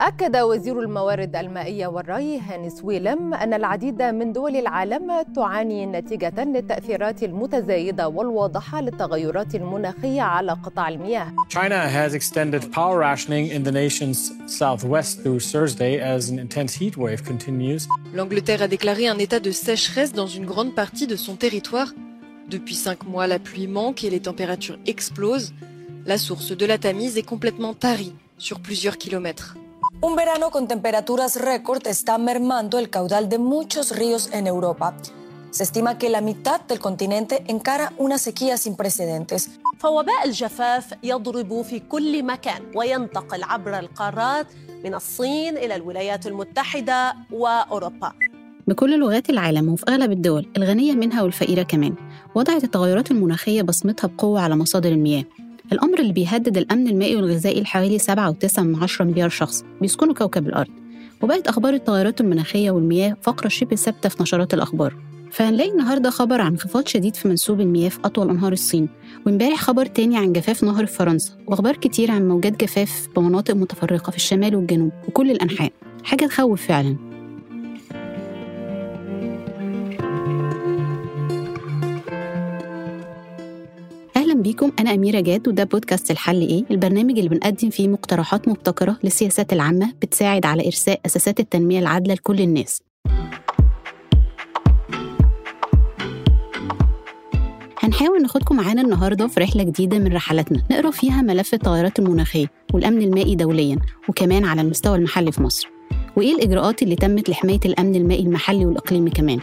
أكد وزير الموارد المائية والري هانس ويلم أن العديد من دول العالم تعاني نتيجة للتأثيرات المتزايدة والواضحة للتغيرات المناخية على قطاع المياه. China has extended power rationing in the nation's southwest through Thursday as an intense heat wave continues. L'Angleterre a déclaré un état de sécheresse dans une grande partie de son territoire. Depuis cinq mois, la pluie manque et les températures explosent. La source de la Tamise est complètement tarie sur plusieurs kilomètres. Un verano con temperaturas récord está mermando el caudal de muchos ríos en Europa. Se estima que la mitad del continente encara una sequía sin precedentes. فوباء الجفاف يضرب في كل مكان وينتقل عبر القارات من الصين إلى الولايات المتحدة وأوروبا بكل لغات العالم وفي أغلب الدول الغنية منها والفقيرة كمان وضعت التغيرات المناخية بصمتها بقوة على مصادر المياه الأمر اللي بيهدد الأمن المائي والغذائي لحوالي 7.9 مليار شخص بيسكنوا كوكب الأرض. وبقت أخبار التغيرات المناخية والمياه فقرة شبه ثابتة في نشرات الأخبار. فهنلاقي النهارده خبر عن انخفاض شديد في منسوب المياه في أطول أنهار الصين وامبارح خبر تاني عن جفاف نهر في فرنسا وأخبار كتير عن موجات جفاف بمناطق متفرقة في الشمال والجنوب وكل الأنحاء. حاجة تخوف فعلا. أهلا بيكم. أنا أميرة جاد وده بودكاست الحل إيه؟ البرنامج اللي بنقدم فيه مقترحات مبتكرة للسياسات العامة بتساعد على إرساء أساسات التنمية العادلة لكل الناس. هنحاول ناخدكم معانا النهاردة في رحلة جديدة من رحلاتنا. نقرأ فيها ملف التغيرات المناخية والأمن المائي دوليا وكمان على المستوى المحلي في مصر. وإيه الإجراءات اللي تمت لحماية الأمن المائي المحلي والإقليمي كمان؟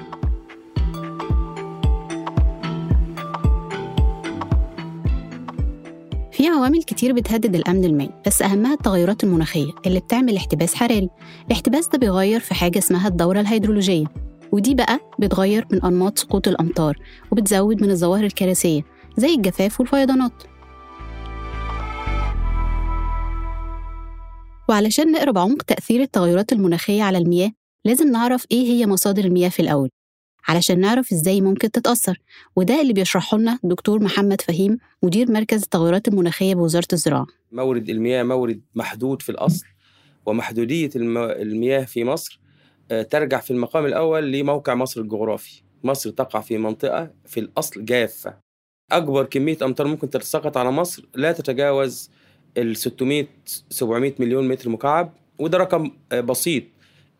في عوامل كتير بتهدد الأمن المائي بس أهمها التغيرات المناخية اللي بتعمل احتباس حراري. الاحتباس ده بيغير في حاجة اسمها الدورة الهيدرولوجية ودي بقى بتغير من أنماط سقوط الأمطار وبتزود من الظواهر الكارثية زي الجفاف والفيضانات. وعلشان نقرا بعمق تأثير التغيرات المناخية على المياه لازم نعرف إيه هي مصادر المياه في الأول. علشان نعرف إزاي ممكن تتأثر. وده اللي بيشرحه لنا دكتور محمد فهيم مدير مركز التغيرات المناخية بوزارة الزراعة. مورد المياه مورد محدود في الأصل ومحدودية الم- المياه في مصر آه، ترجع في المقام الأول لموقع مصر الجغرافي. مصر تقع في منطقة في الأصل جافة. أكبر كمية أمطار ممكن تتساقط على مصر لا تتجاوز ال 600 700 مليون متر مكعب وده رقم آه، بسيط.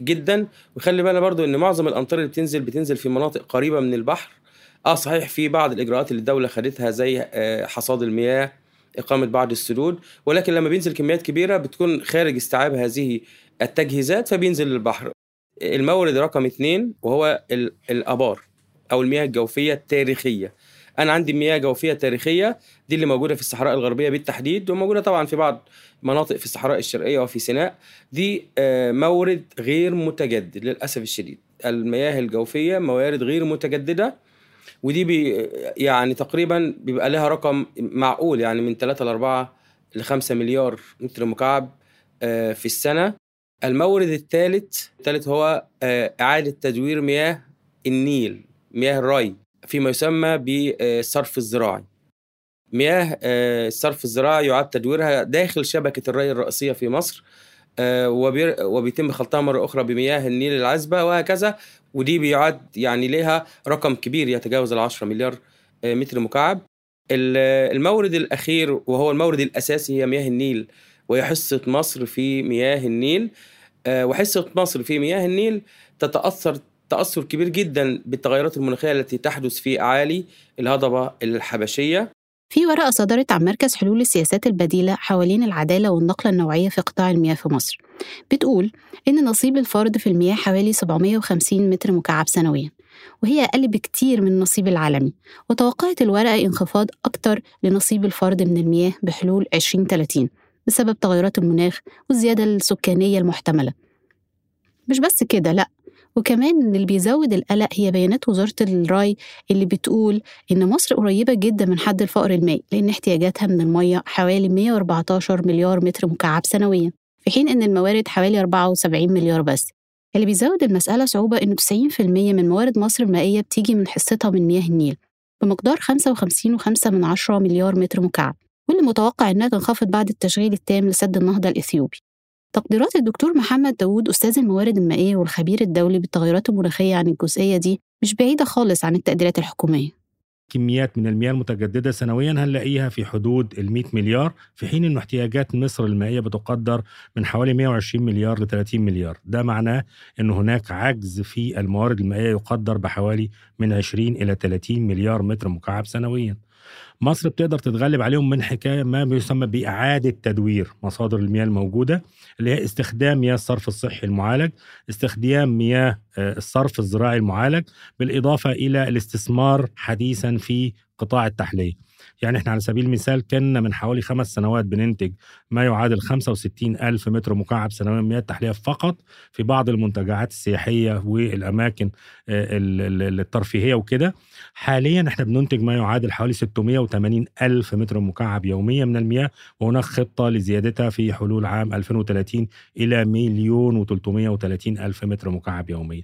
جدا. وخلي بالنا برضو إن معظم الأمطار اللي بتنزل بتنزل في مناطق قريبة من البحر. آه صحيح في بعض الإجراءات اللي الدولة خدتها زي آه، حصاد المياه إقامة بعض السدود. ولكن لما بينزل كميات كبيرة بتكون خارج استيعاب هذه التجهيزات فبينزل للبحر. المورد رقم اثنين وهو ال- الآبار أو المياه الجوفية التاريخية. أنا عندي مياه جوفيه تاريخية دي اللي موجودة في الصحراء الغربية بالتحديد وموجودة طبعا في بعض مناطق في الصحراء الشرقية وفي سيناء. دي آه، مورد غير متجدد للأسف الشديد. المياه الجوفية موارد غير متجددة ودي بي يعني تقريبا بيبقى لها رقم معقول يعني من 3 ل 4 ل 5 مليار متر مكعب آه، في السنة. المورد الثالث الثالث هو آه، إعادة تدوير مياه النيل مياه الري. فيما يسمى بالصرف الزراعي. مياه آه، الصرف الزراعي يعاد تدويرها داخل شبكة الري الرئيسية في مصر آه، وبيتم خلطها مرة أخرى بمياه النيل العذبة وهكذا ودي بيعد يعني لها رقم كبير يتجاوز العشرة مليار آه، متر مكعب. ال- المورد الأخير وهو المورد الأساسي هي مياه النيل وهي حصة مصر في مياه النيل وحصة مصر في مياه النيل تتأثر تأثر كبير جدا بالتغيرات المناخية التي تحدث في أعالي الهضبة الحبشية. في ورقة صدرت عن مركز حلول السياسات البديلة حوالين العدالة والنقلة النوعية في قطاع المياه في مصر بتقول إن نصيب الفرد في المياه حوالي 750 متر مكعب سنويا وهي أقل بكتير من النصيب العالمي وتوقعت الورقة انخفاض أكتر لنصيب الفرد من المياه بحلول 2030 بسبب تغيرات المناخ والزيادة السكانية المحتملة. مش بس كده لأ وكمان اللي بيزود القلق هي بيانات وزارة الري اللي بتقول إن مصر قريبة جدا من حد الفقر المائي لأن احتياجاتها من المية حوالي 114 مليار متر مكعب سنويا في حين إن الموارد حوالي 74 مليار بس. اللي بيزود المسألة صعوبة إنه 90% من موارد مصر المائية بتيجي من حصتها من مياه النيل بمقدار 55.5 من مليار متر مكعب واللي متوقع إنها تنخفض بعد التشغيل التام لسد النهضة الإثيوبي. تقديرات الدكتور محمد داوود أستاذ الموارد المائية والخبير الدولي بالتغيرات المناخية عن الجزئية دي مش بعيدة خالص عن التقديرات الحكومية. كميات من المياه المتجددة سنويا هنلاقيها في حدود ال 100 مليار في حين أن احتياجات مصر المائية بتقدر من حوالي 120 مليار ل 30 مليار. ده معناه أن هناك عجز في الموارد المائية يقدر بحوالي من 20 إلى 30 مليار متر مكعب سنويا. مصر بتقدر تتغلب عليهم من حكاية ما يسمى بإعادة تدوير مصادر المياه الموجودة اللي هي استخدام مياه الصرف الصحي المعالج، استخدام مياه الصرف الزراعي المعالج، بالإضافة إلى الاستثمار حديثا في قطاع التحلية. يعني إحنا على سبيل المثال كنا من حوالي خمس سنوات بننتج ما يعادل 65 ألف متر مكعب سنويا مياه التحلية فقط في بعض المنتجعات السياحية والأماكن الترفيهية وكده. حاليا إحنا بننتج ما يعادل حوالي 680 ألف متر مكعب يوميا من المياه وهناك خطة لزيادتها في حلول عام 2030 إلى مليون و330 ألف متر مكعب يوميا.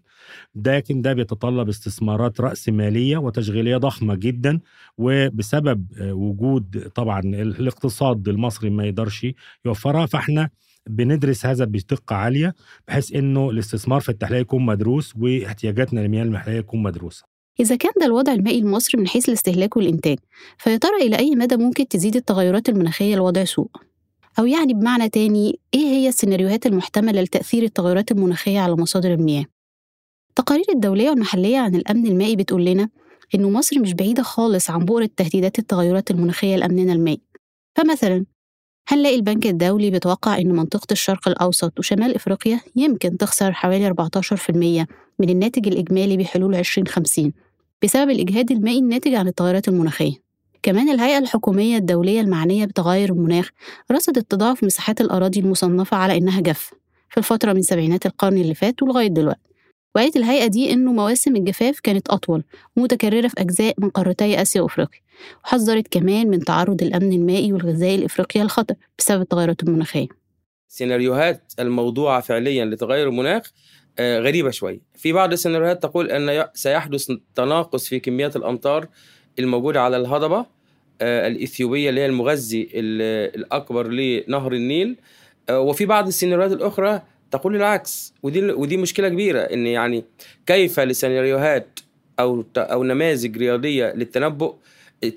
لكن ده بيتطلب استثمارات رأس مالية وتشغيلية ضخمة جدا وبسبب وجود طبعا الاقتصاد المصري ما يقدرش يوفرها فإحنا بندرس هذا بدقة عالية بحيث إنه الاستثمار في التحلية يكون مدروس واحتياجاتنا للمياه المحلية يكون مدروسة إذا كان ده الوضع المائي المصري من حيث الاستهلاك والإنتاج فيا ترى إلى أي مدى ممكن تزيد التغيرات المناخية لوضع سوء؟ أو يعني بمعنى تاني إيه هي السيناريوهات المحتملة لتأثير التغيرات المناخية على مصادر المياه؟ التقارير الدولية والمحلية عن الأمن المائي بتقول لنا إنه مصر مش بعيدة خالص عن بؤرة تهديدات التغيرات المناخية لأمننا المائي فمثلا هنلاقي البنك الدولي بيتوقع إن منطقة الشرق الأوسط وشمال إفريقيا يمكن تخسر حوالي 14% من الناتج الإجمالي بحلول 2050 بسبب الإجهاد المائي الناتج عن التغيرات المناخية؟ كمان الهيئة الحكومية الدولية المعنية بتغير المناخ رصدت تضاعف مساحات الأراضي المصنفة على إنها جافة في الفترة من سبعينات القرن اللي فات ولغاية دلوقتي. وقالت الهيئة دي إنه مواسم الجفاف كانت أطول ومتكررة في أجزاء من قارتي آسيا وأفريقيا وحذرت كمان من تعرض الأمن المائي والغذائي لإفريقيا للخطر بسبب التغيرات المناخية. سيناريوهات الموضوعة فعليا لتغير المناخ غريبة شوي. في بعض السيناريوهات تقول أن سيحدث تناقص في كميات الأمطار الموجودة على الهضبة الإثيوبية اللي هي المغذي الأكبر لنهر النيل وفي بعض السيناريوهات الأخرى تقول العكس. ودي ودي مشكلة كبيرة إن يعني كيف لسيناريوهات أو أو نماذج رياضية للتنبؤ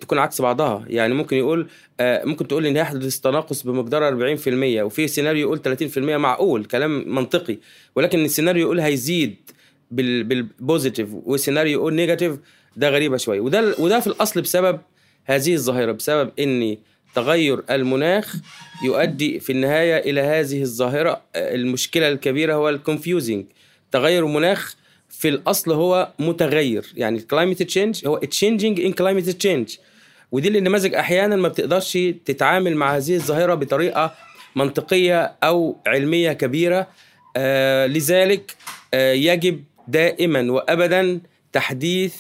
تكون عكس بعضها؟ يعني ممكن يقول ممكن تقول إن يحدث تناقص بمقدار 40% وفي سيناريو يقول 30% معقول كلام منطقي. ولكن السيناريو يقول هيزيد بال positive والسيناريو يقول negative ده غريبة شوية. وده وده في الأصل بسبب هذه الظاهرة بسبب ان تغير المناخ يؤدي في النهاية إلى هذه الظاهرة المشكلة الكبيرة هو ال confusing تغير المناخ في الأصل هو متغير يعني ال climate change هو changing in climate change ودي النماذج أحيانا ما بتقدرش تتعامل مع هذه الظاهرة بطريقة منطقية أو علمية كبيرة آه لذلك آه يجب دائما وابدا تحديث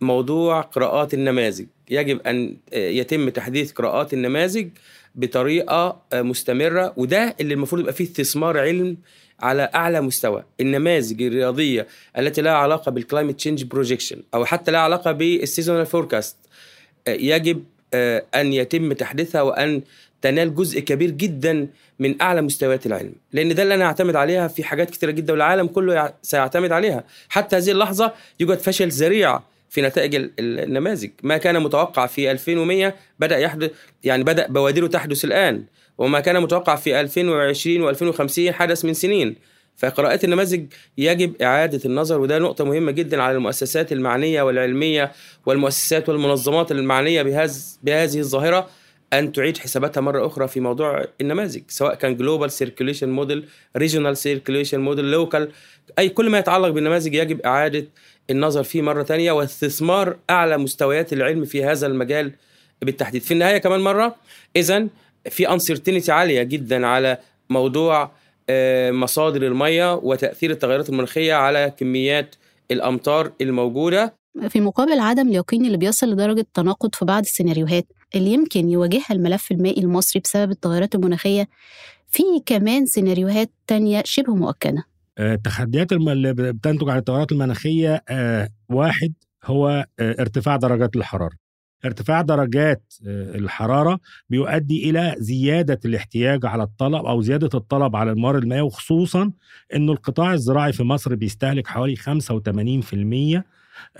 موضوع قراءات النماذج. يجب أن يتم تحديث قراءات النماذج بطريقة مستمرة وده اللي المفروض يبقى فيه استثمار علم على أعلى مستوى. النماذج الرياضية التي لها علاقة بال climate change projection أو حتى لها علاقة بال seasonal forecast يجب أن يتم تحديثها وأن تنال جزء كبير جدا من أعلى مستويات العلم. لأن ده اللي أنا أعتمد عليها في حاجات كتيرة جدا والعالم كله سيعتمد عليها. حتى هذه اللحظة يوجد فشل ذريع في نتائج النماذج. ما كان متوقع في 2100 بدأ يحدث يعني بدأ بوادره تحدث الآن. وما كان متوقع في 2020 و2050 حدث من سنين. فقراءات النماذج يجب إعادة النظر وده نقطة مهمة جدا على المؤسسات المعنية والعلمية والمؤسسات والمنظمات المعنية بهذه بهذه الظاهرة أن تعيد حساباتها مرة أخرى في موضوع النماذج سواء كان global circulation model regional circulation model local أي كل ما يتعلق بالنماذج يجب إعادة النظر فيه مرة تانية واستثمار أعلى مستويات العلم في هذا المجال بالتحديد. في النهاية كمان مرة إذا في uncertainty عالية جدا على موضوع مصادر المية وتأثير التغيرات المناخية على كميات الأمطار الموجودة. في مقابل عدم اليقين اللي بيصل لدرجة تناقض في بعض السيناريوهات اللي يمكن يواجهها الملف المائي المصري بسبب التغيرات المناخية في كمان سيناريوهات تانية شبه مؤكدة. التحديات اللي بتنتج عن التغيرات المناخية واحد هو ارتفاع درجات الحرارة. ارتفاع درجات آه، الحرارة بيؤدي إلى زيادة الاحتياج على الطلب أو زيادة الطلب على الموارد المائية وخصوصا أنه القطاع الزراعي في مصر بيستهلك حوالي 85%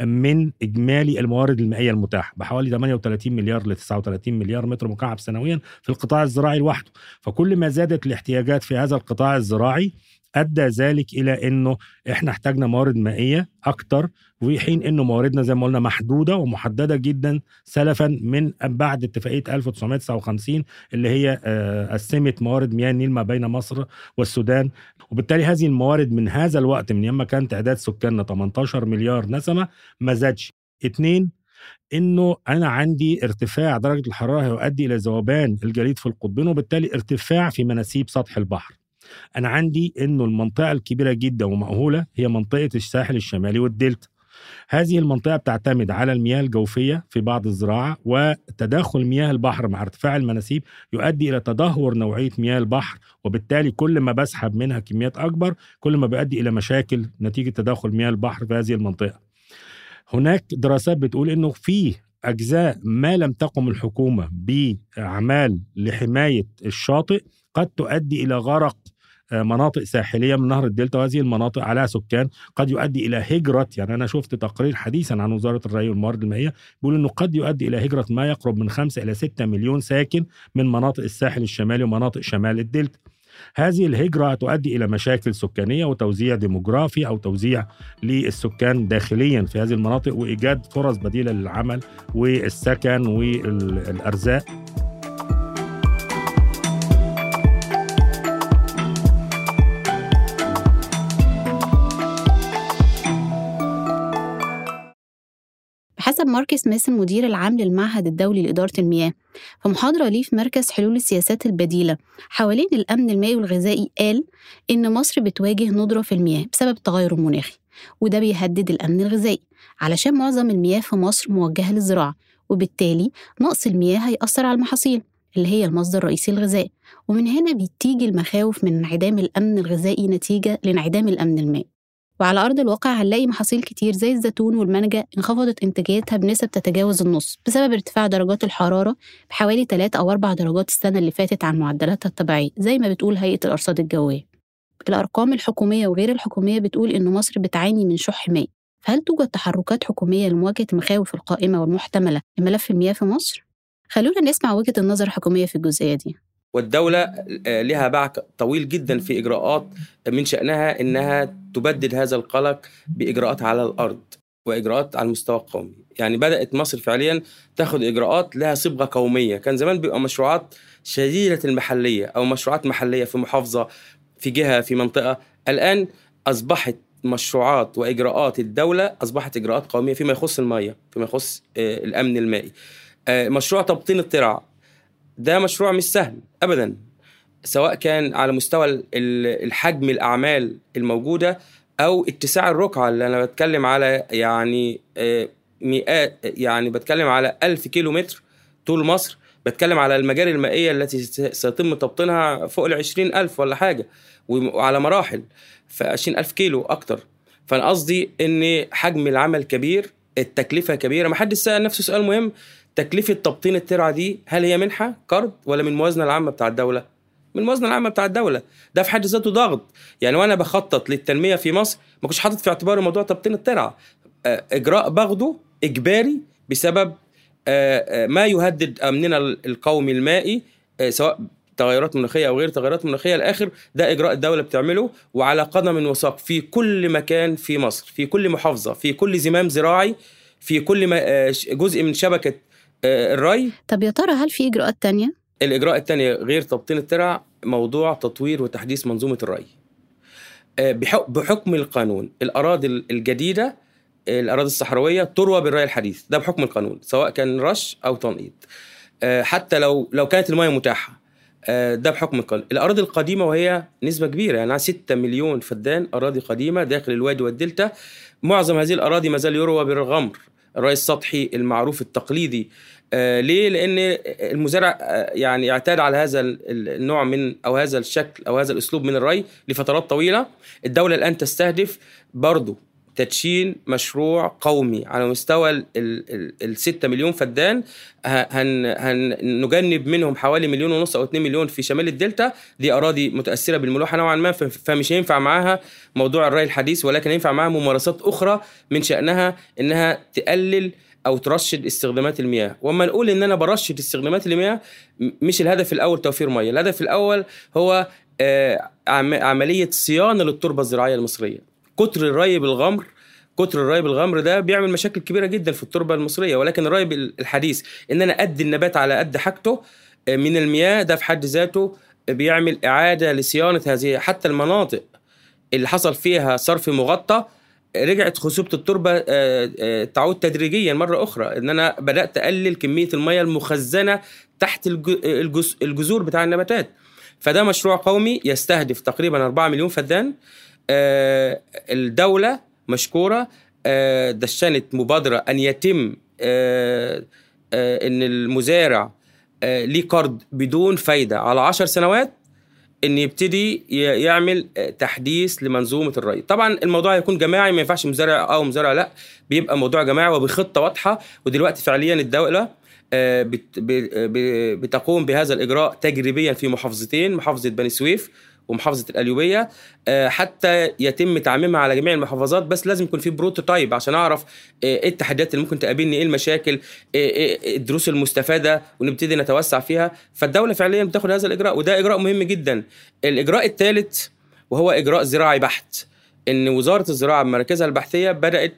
من إجمالي الموارد المائية المتاحة بحوالي 38 مليار ل 39 مليار متر مكعب سنويا في القطاع الزراعي لوحده. فكل ما زادت الاحتياجات في هذا القطاع الزراعي أدى ذلك إلى إنه إحنا احتاجنا موارد مائية أكتر في حين إنه مواردنا زي ما قلنا محدودة ومحددة جدا سلفا من بعد اتفاقية 1959 اللي هي آه، قسمت موارد مياه النيل ما بين مصر والسودان. وبالتالي هذه الموارد من هذا الوقت من يوم كان تعداد سكاننا 18 مليار نسمة ما زادش. اتنين إنه أنا عندي ارتفاع درجة الحرارة هيؤدي إلى ذوبان الجليد في القطبين وبالتالي ارتفاع في مناسيب سطح البحر. أنا عندي إنه المنطقة الكبيرة جدا ومأهولة هي منطقة الساحل الشمالي والدلتا. هذه المنطقة بتعتمد على المياه الجوفية في بعض الزراعة وتداخل مياه البحر مع ارتفاع المناسيب يؤدي إلى تدهور نوعية مياه البحر وبالتالي كل ما بسحب منها كميات أكبر كل ما بيؤدي إلى مشاكل نتيجة تداخل مياه البحر في هذه المنطقة. هناك دراسات بتقول إنه في أجزاء ما لم تقم الحكومة بأعمال لحماية الشاطئ قد تؤدي إلى غرق مناطق ساحلية من نهر الدلتا وهذه المناطق عليها سكان قد يؤدي إلى هجرة. يعني أنا شفت تقرير حديثا عن وزارة الري والموارد المائية بيقول إنه قد يؤدي إلى هجرة ما يقرب من 5 إلى 6 مليون ساكن من مناطق الساحل الشمالي ومناطق شمال الدلتا. هذه الهجرة تؤدي إلى مشاكل سكانية وتوزيع ديموغرافي أو توزيع للسكان داخليا في هذه المناطق وإيجاد فرص بديلة للعمل والسكن والأرزاق. بحسب مارك سميث المدير العام للمعهد الدولي لإدارة المياه في محاضرة ليه في مركز حلول السياسات البديلة حوالين الأمن المائي والغذائي قال إن مصر بتواجه ندرة في المياه بسبب التغير المناخي وده بيهدد الأمن الغذائي علشان معظم المياه في مصر موجهة للزراعة وبالتالي نقص المياه هيأثر على المحاصيل اللي هي المصدر الرئيسي للغذاء ومن هنا بتيجي المخاوف من انعدام الأمن الغذائي نتيجة لانعدام الأمن المائي. وعلى أرض الواقع هنلاقي محاصيل كتير زي الزيتون والمانجا انخفضت إنتاجيتها بنسب تتجاوز النص بسبب ارتفاع درجات الحرارة بحوالي 3 أو 4 درجات السنة اللي فاتت عن معدلاتها الطبيعية زي ما بتقول هيئة الأرصاد الجوية. الأرقام الحكومية وغير الحكومية بتقول إن مصر بتعاني من شح مائي. فهل توجد تحركات حكومية لمواجهة المخاوف القائمة والمحتملة لملف المياه في مصر؟ خلونا نسمع وجهة النظر الحكومية في الجزئية دي. والدولة آه، لها باع طويل جدا في إجراءات من شأنها إنها تبدد هذا القلق بإجراءات على الأرض وإجراءات على المستوى القومي. يعني بدأت مصر فعليا تاخد إجراءات لها صبغة قومية. كان زمان بيبقى مشروعات شديدة المحلية أو مشروعات محلية في محافظة في جهة في منطقة. الآن أصبحت مشروعات وإجراءات الدولة أصبحت إجراءات قومية فيما يخص الميه فيما يخص آه، الأمن المائي. آه، مشروع تبطين الترع ده مشروع مش سهل ابدا. سواء كان على مستوى ال- ال- الحجم الأعمال الموجودة أو اتساع الرقعة اللي أنا بتكلم على يعني آه، مئات يعني بتكلم على ألف كيلو متر طول مصر. بتكلم على المجاري المائية التي سيتم تبطينها فوق ال ألف ولا حاجة وعلى مراحل ف ألف كيلو أكتر. فأنا قصدي إن حجم العمل كبير التكلفة كبيرة. ما حدش سأل نفسه سؤال مهم تكلفة تبطين الترعة دي هل هي منحة قرض ولا من الموازنة العامة بتاع الدولة؟ من الموازنة العامة بتاع الدولة. ده في حد ذاته ضغط. يعني وأنا بخطط للتنمية في مصر ما كنتش حاطط في اعتباري موضوع تبطين الترعة. آه، إجراء باخده إجباري بسبب آه، آه، ما يهدد أمننا القومي المائي سواء تغيرات مناخية أو غير تغيرات مناخية. الآخر ده إجراء الدولة بتعمله وعلى قدم وساق في كل مكان في مصر في كل محافظة في كل زمام زراعي في كل جزء من شبكة الري. طب يا ترى هل في إجراءات تانية؟ الإجراء الثاني غير تبطين الترع موضوع تطوير وتحديث منظومة الري. آه، بحك- بحكم القانون الأراضي الجديدة آه، الأراضي الصحراوية تروى بالري الحديث. ده بحكم القانون سواء كان رش أو تنقيط. آه، حتى لو لو كانت المياه متاحة. آه، ده بحكم القانون. الأراضي القديمة وهي نسبة كبيرة يعني 6 مليون فدان أراضي قديمة داخل الوادي والدلتا. معظم هذه الأراضي ما زال يروى بالغمر. الري السطحي المعروف التقليدي آه ليه؟ لأن المزارع آه يعني اعتاد على هذا ال- ال- النوع من أو هذا الشكل أو هذا الأسلوب من الري لفترات طويلة الدولة الآن تستهدف برضه تدشين مشروع قومي. على مستوى ال- ال- ال- الستة مليون فدان هن هنجنب منهم حوالي مليون ونص أو 2 مليون في شمال الدلتا. دي أراضي متأثرة بالملوحة نوعا ما فمش هينفع معاها موضوع الري الحديث ولكن ينفع معاها ممارسات أخرى من شأنها إنها تقلل أو ترشد استخدامات المياه. وأما نقول إن أنا برشد استخدامات المياه مش الهدف الأول توفير ميه الهدف الأول هو آه، عم- عملية صيانة للتربة الزراعية المصرية. كتر الري بالغمر كتر الري بالغمر ده بيعمل مشاكل كبيرة جدا في التربة المصرية. ولكن الري الحديث إن أنا أدي النبات على قد حاجته آه، من المياه ده في حد ذاته بيعمل إعادة لصيانة هذه حتى المناطق اللي حصل فيها صرف مغطى رجعت خصوبة التربة آه، آه، تعود تدريجيا مرة أخرى. إن أنا بدأت أقلل كمية المياه المخزنة تحت الجذور بتاع النباتات. فده مشروع قومي يستهدف تقريبا 4 مليون فدان. الدولة مشكورة آه، دشنت مبادرة أن يتم آه، آه، إن المزارع آه، ليه قرض بدون فايدة على 10 سنوات إن يبتدي يعمل آه، تحديث لمنظومة الري. طبعا الموضوع هيكون جماعي ما ينفعش مزارع أو مزارع لأ بيبقى موضوع جماعي وبخطة واضحة. ودلوقتي فعليا الدولة آه، بتقوم بهذا الإجراء تجريبيا في محافظتين محافظة بني سويف ومحافظة القليوبيه آه، حتى يتم تعميمها على جميع المحافظات بس لازم يكون في prototype عشان أعرف آه، إيه التحديات اللي ممكن تقابلني إيه المشاكل إيه الدروس المستفادة ونبتدي نتوسع فيها. فالدولة فعليا بتاخد هذا الإجراء وده إجراء مهم جدا. الإجراء الثالث وهو إجراء زراعي بحت. إن وزارة الزراعة بمراكزها البحثية بدأت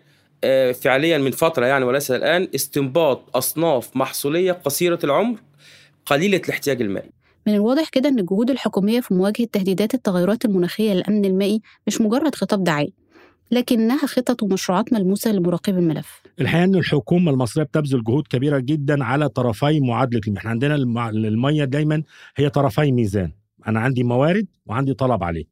فعليا من فترة يعني وليس الآن استنباط أصناف محصولية قصيرة العمر قليلة الاحتياج المائي من الواضح كده إن الجهود الحكومية في مواجهة تهديدات التغيرات المناخية للأمن المائي مش مجرد خطاب دعائي لكنها خطط ومشروعات ملموسة لمراقبي الملف. الحقيقة إن الحكومة المصرية بتبذل جهود كبيرة جدا على طرفي معادلة إحنا عندنا الميه دايما هي طرفي ميزان. أنا عندي موارد وعندي طلب عليه.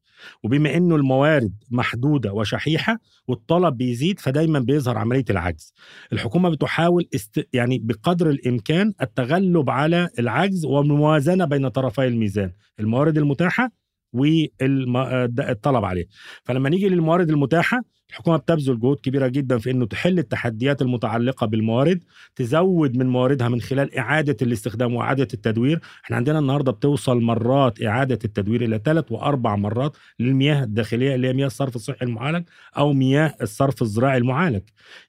وبما إنه الموارد محدودة وشحيحة والطلب بيزيد فدايما بيظهر عملية العجز. الحكومة بتحاول است... يعني بقدر الإمكان التغلب على العجز والموازنة بين طرفي الميزان. الموارد المتاحة والطلب عليه. فلما نيجي للموارد المتاحة الحكومة بتبذل جهود كبيرة جدا في إنه تحل التحديات المتعلقة بالموارد تزود من مواردها من خلال إعادة الاستخدام وإعادة التدوير. إحنا عندنا النهارده بتوصل مرات إعادة التدوير إلى ثلاث وأربع مرات للمياه الداخلية اللي هي مياه الصرف الصحي المعالج أو مياه الصرف الزراعي المعالج.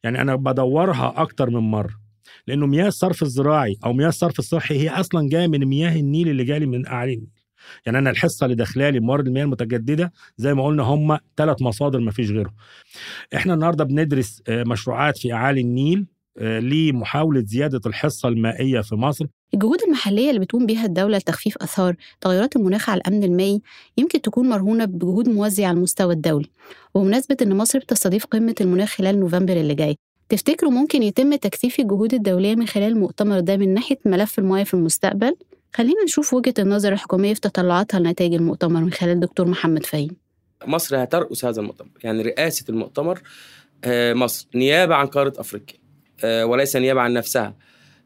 يعني أنا بدورها أكتر من مرة لأنه مياه الصرف الزراعي أو مياه الصرف الصحي هي أصلا جاية من مياه النيل اللي جاي من اعالي النيل يعني أنا الحصة اللي داخلة لي موارد المياه المتجددة زي ما قلنا هم ثلاث مصادر ما فيش غيرهم. إحنا النهارده بندرس آه، مشروعات في أعالي النيل آه، لمحاولة زيادة الحصة المائية في مصر. الجهود المحلية اللي بتقوم بيها الدولة لتخفيف آثار تغيرات المناخ على الأمن المائي يمكن تكون مرهونة بجهود موازية على المستوى الدولي وبمناسبة إن مصر بتستضيف قمة المناخ خلال نوفمبر اللي جاي. تفتكروا ممكن يتم تكثيف الجهود الدولية من خلال المؤتمر ده من ناحية ملف المياه في المستقبل؟ خلينا نشوف وجهة النظر الحكومية في تطلعاتها لنتائج المؤتمر من خلال دكتور محمد فهيم. مصر هترأس هذا المؤتمر. يعني رئاسة المؤتمر آه، مصر نيابة عن قارة أفريقيا آه، وليس نيابة عن نفسها.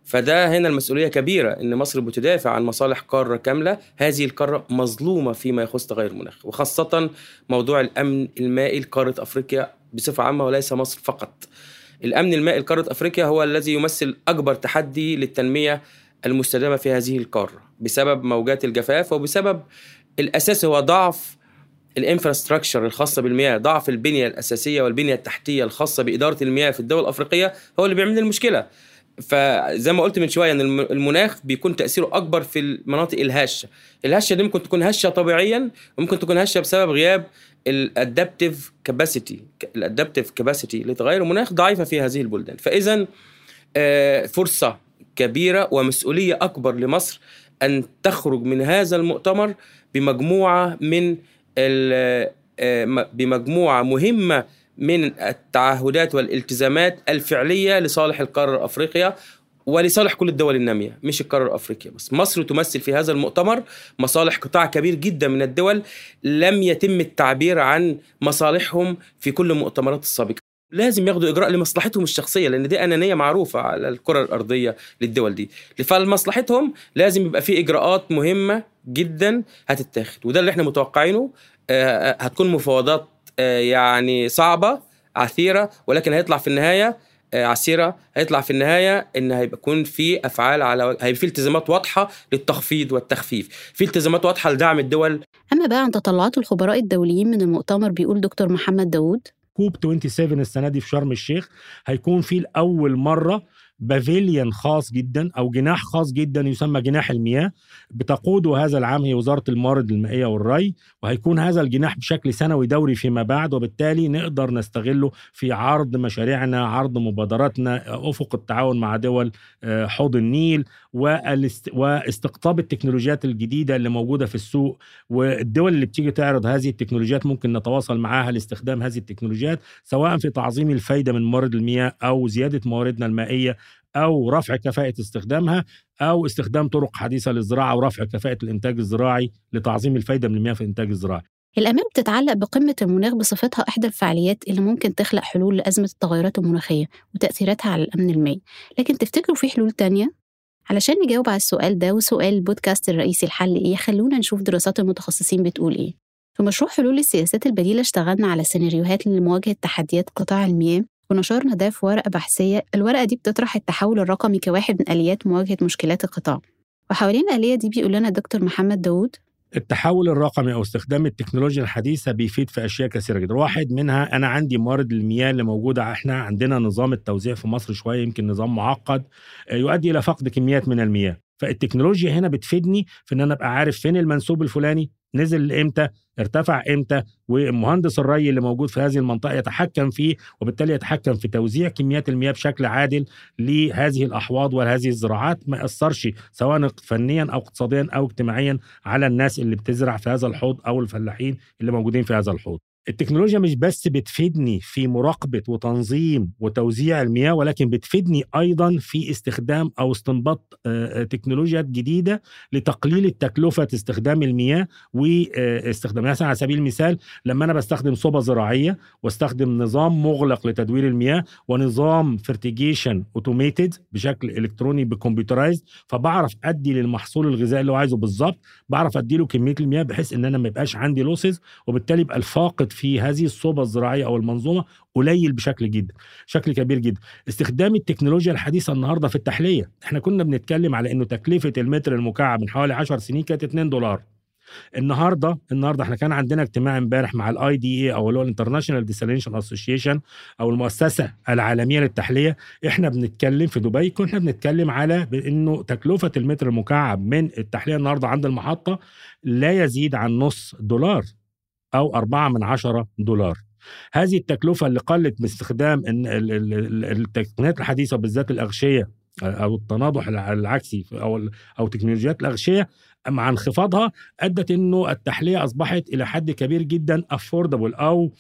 فده هنا المسؤولية كبيرة إن مصر بتدافع عن مصالح قارة كاملة. هذه القارة مظلومة فيما يخص تغير المناخ وخاصة موضوع الأمن المائي لقارة أفريقيا بصفة عامة وليس مصر فقط. الأمن المائي لقارة أفريقيا هو الذي يمثل أكبر تحدي للتنمية المستدامة في هذه القارة بسبب موجات الجفاف وبسبب الأساس هو ضعف الإنفراستراكشر الخاصة بالمياه ضعف البنية الأساسية والبنية التحتية الخاصة بإدارة المياه في الدول الأفريقية هو اللي بيعمل لنا المشكلة. فزي ما قلت من شوية إن الم- المناخ بيكون تأثيره أكبر في المناطق الهشة. الهشة دي ممكن تكون هشة طبيعيا وممكن تكون هشة بسبب غياب الادابتيف كاباسيتي الادابتيف كاباسيتي لتغير المناخ ضعيفة في هذه البلدان. فاذا آه، فرصة كبيرة ومسؤولية أكبر لمصر أن تخرج من هذا المؤتمر بمجموعة من آه، م- بمجموعة مهمة من التعهدات والالتزامات الفعلية لصالح القارة الأفريقية ولصالح كل الدول النامية مش القارة الأفريقية بس. مصر تمثل في هذا المؤتمر مصالح قطاع كبير جدا من الدول لم يتم التعبير عن مصالحهم في كل المؤتمرات السابقة. لازم ياخدوا إجراء لمصلحتهم الشخصية لأن دي أنانية معروفة على الكرة الأرضية للدول دي. فلمصلحتهم لازم يبقى في إجراءات مهمة جدا هتتاخد وده اللي إحنا متوقعينه. آه، هتكون مفاوضات آه، يعني صعبة عثيرة ولكن هيطلع في النهاية آه، عسيره هيطلع في النهاية إن هيبقى يكون في أفعال على هيبقى في التزامات واضحة للتخفيض والتخفيف. في التزامات واضحة لدعم الدول. أما بقى عن تطلعات الخبراء الدوليين من المؤتمر بيقول دكتور محمد داوود كوب 27 السنة دي في شرم الشيخ هيكون فيه لأول مرة بافيليون خاص جدا أو جناح خاص جدا يسمى جناح المياه بتقوده هذا العام هي وزارة الموارد المائية والري وهيكون هذا الجناح بشكل سنوي دوري فيما بعد وبالتالي نقدر نستغله في عرض مشاريعنا عرض مبادراتنا أفق التعاون مع دول آه، حوض النيل واستقطاب التكنولوجيات الجديدة اللي موجودة في السوق والدول اللي بتيجي تعرض هذه التكنولوجيات ممكن نتواصل معاها لاستخدام هذه التكنولوجيات سواء في تعظيم الفايدة من موارد المياه أو زيادة مواردنا المائية أو رفع كفاءة استخدامها أو استخدام طرق حديثة للزراعة ورفع كفاءة الإنتاج الزراعي لتعظيم الفايدة من المياه في الانتاج الزراعي. الأمان بتتعلق بقمة المناخ بصفتها إحدى الفعاليات اللي ممكن تخلق حلول لأزمة التغيرات المناخية وتأثيراتها على الأمن المائي لكن تفتكروا في حلول تانية؟ علشان نجاوب على السؤال ده وسؤال البودكاست الرئيسي الحل إيه خلونا نشوف دراسات المتخصصين بتقول إيه في مشروع حلول السياسات البديلة اشتغلنا على سيناريوهات لمواجهة تحديات قطاع المياه ونشرنا ده في ورقة بحثية الورقة دي بتطرح التحول الرقمي كواحد من آليات مواجهة مشكلات القطاع. وحوالين الآلية دي بيقول لنا الدكتور محمد داوود. التحول الرقمي أو استخدام التكنولوجيا الحديثة بيفيد في أشياء كثيرة جدا، واحد منها أنا عندي موارد المياه اللي موجودة إحنا عندنا نظام التوزيع في مصر شوية يمكن نظام معقد آه، يؤدي إلى فقد كميات من المياه، فالتكنولوجيا هنا بتفيدني في إن أنا أبقى عارف فين المنسوب الفلاني نزل إمتى ارتفع إمتى ومهندس الري اللي موجود في هذه المنطقة يتحكم فيه وبالتالي يتحكم في توزيع كميات المياه بشكل عادل لهذه الأحواض وهذه الزراعات. ما يأثرش سواء فنيا أو اقتصاديا أو اجتماعيا على الناس اللي بتزرع في هذا الحوض أو الفلاحين اللي موجودين في هذا الحوض. التكنولوجيا مش بس بتفيدني في مراقبة وتنظيم وتوزيع المياه ولكن بتفيدني أيضا في استخدام أو استنباط آه، آه، تكنولوجيات جديدة لتقليل تكلفة استخدام المياه واستخدامها مثلا على سبيل المثال لما أنا بستخدم صوبة زراعية واستخدم نظام مغلق لتدوير المياه ونظام fertigation automated بشكل إلكتروني ب computerized فبعرف أدي للمحصول الغذائي اللي هو عايزه بالظبط بعرف ادي له كمية المياه بحيث إن أنا ما يبقاش عندي losses وبالتالي يبقى الفاقد في هذه الصوبة الزراعية أو المنظومة قليل بشكل جدا بشكل كبير جدا. استخدام التكنولوجيا الحديثة النهارده في التحلية. إحنا كنا بنتكلم على إنه تكلفة المتر المكعب من حوالي 10 سنين كانت 2 دولار. النهارده النهارده إحنا كان عندنا اجتماع امبارح مع ال IDA أو اللي هو ال International Desalination Association أو المؤسسة العالمية للتحلية. إحنا بنتكلم في دبي كنا بنتكلم على إنه تكلفة المتر المكعب من التحلية النهارده عند المحطة لا يزيد عن نص دولار. أو أربعة من عشرة دولار. هذه التكلفة اللي قلت باستخدام التقنيات الحديثة بالذات الأغشية أو التناضح الع- العكسي أو أو تكنولوجيات الأغشية مع انخفاضها أدت إنه التحلية أصبحت إلى حد كبير جدا أفوردبل أو آه،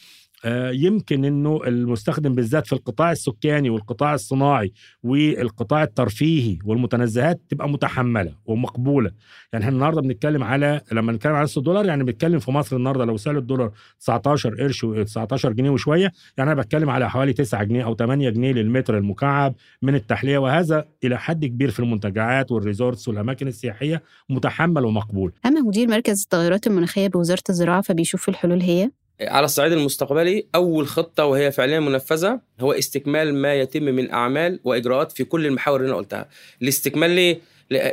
يمكن إنه المستخدم بالذات في القطاع السكاني والقطاع الصناعي والقطاع الترفيهي والمتنزهات تبقى متحملة ومقبولة. يعني إحنا النهارده بنتكلم على لما نتكلم على نص الدولار يعني بنتكلم في مصر النهارده لو سعر الدولار 19 قرش و 19 جنيه وشوية يعني أنا بتكلم على حوالي 9 جنيه أو 8 جنيه للمتر المكعب من التحلية وهذا إلى حد كبير في المنتجعات وال resorts والأماكن السياحية متحمل ومقبول. أما مدير مركز التغيرات المناخية بوزارة الزراعة فبيشوف الحلول هي؟ على الصعيد المستقبلي أول خطة وهي فعليا منفذة هو استكمال ما يتم من أعمال وإجراءات في كل المحاور اللي أنا قلتها. الاستكمال ليه؟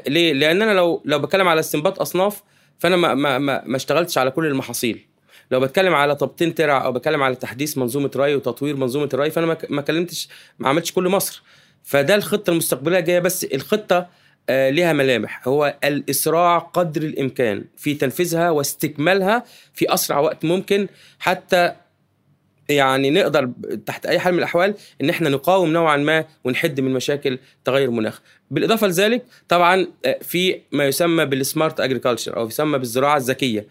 ليه؟ لأن أنا لو لو بتكلم على استنباط أصناف فأنا ما ما ما, ما اشتغلتش على كل المحاصيل. لو بتكلم على تبطين ترع أو بتكلم على تحديث منظومة ري وتطوير منظومة الري فأنا ما كلمتش ما عملتش كل مصر. فده الخطة المستقبلية جاية بس الخطة لها ملامح. هو الإسراع قدر الإمكان في تنفيذها واستكمالها في أسرع وقت ممكن حتى يعني نقدر تحت أي حال من الأحوال إن إحنا نقاوم نوعا ما ونحد من مشاكل تغير المناخ بالإضافة لذلك طبعا آه، في ما يسمى بالسمارت اجريكلتشر أو يسمى بالزراعة الذكية.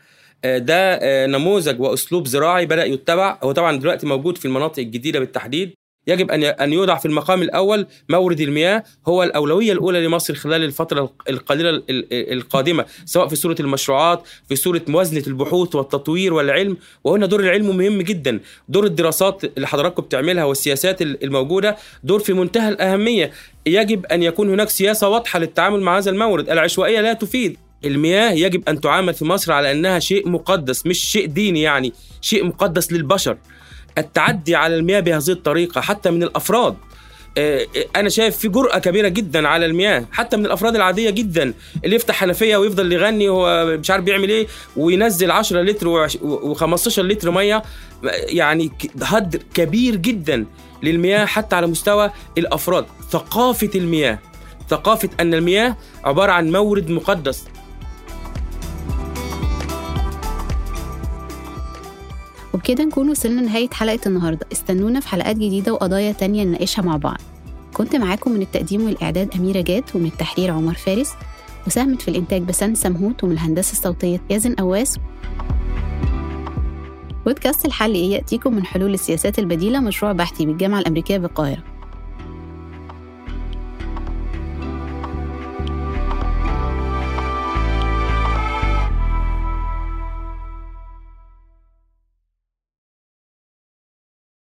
آه، ده آه، نموذج وأسلوب زراعي بدأ يتبع. هو طبعا دلوقتي موجود في المناطق الجديدة بالتحديد. يجب أن أن يوضع في المقام الأول مورد المياه هو الأولوية الأولى لمصر خلال الفترة القليلة ال- ال- القادمة سواء في صورة المشروعات في صورة موازنة البحوث والتطوير والعلم وهنا دور العلم مهم جدا. دور الدراسات اللي حضراتكم بتعملها والسياسات ال- الموجودة دور في منتهى الأهمية. يجب أن يكون هناك سياسة واضحة للتعامل مع هذا المورد. العشوائية لا تفيد. المياه يجب أن تعامل في مصر على أنها شيء مقدس مش شيء ديني يعني شيء مقدس للبشر. التعدي على المياه بهذه الطريقة حتى من الأفراد. آه، أنا شايف في جرأة كبيرة جدا على المياه حتى من الأفراد العادية جدا اللي يفتح حنفية ويفضل يغني هو مش عارف بيعمل إيه وينزل 10 لتر و15 لتر ميه يعني هدر كبير جدا للمياه حتى على مستوى الأفراد. ثقافة المياه ثقافة أن المياه عبارة عن مورد مقدس. وبكده نكون وصلنا لنهاية حلقة النهاردة. استنونا في حلقات جديدة وقضايا تانية نناقشها مع بعض. كنت معاكم من التقديم والإعداد أميرة جاد ومن التحرير عمر فارس وساهمت في الإنتاج بسنت سمهوت ومن الهندسة الصوتية يازن أواس. بودكاست الحل إيه يأتيكم من حلول السياسات البديلة مشروع بحثي بالجامعة الأمريكية بالقاهرة.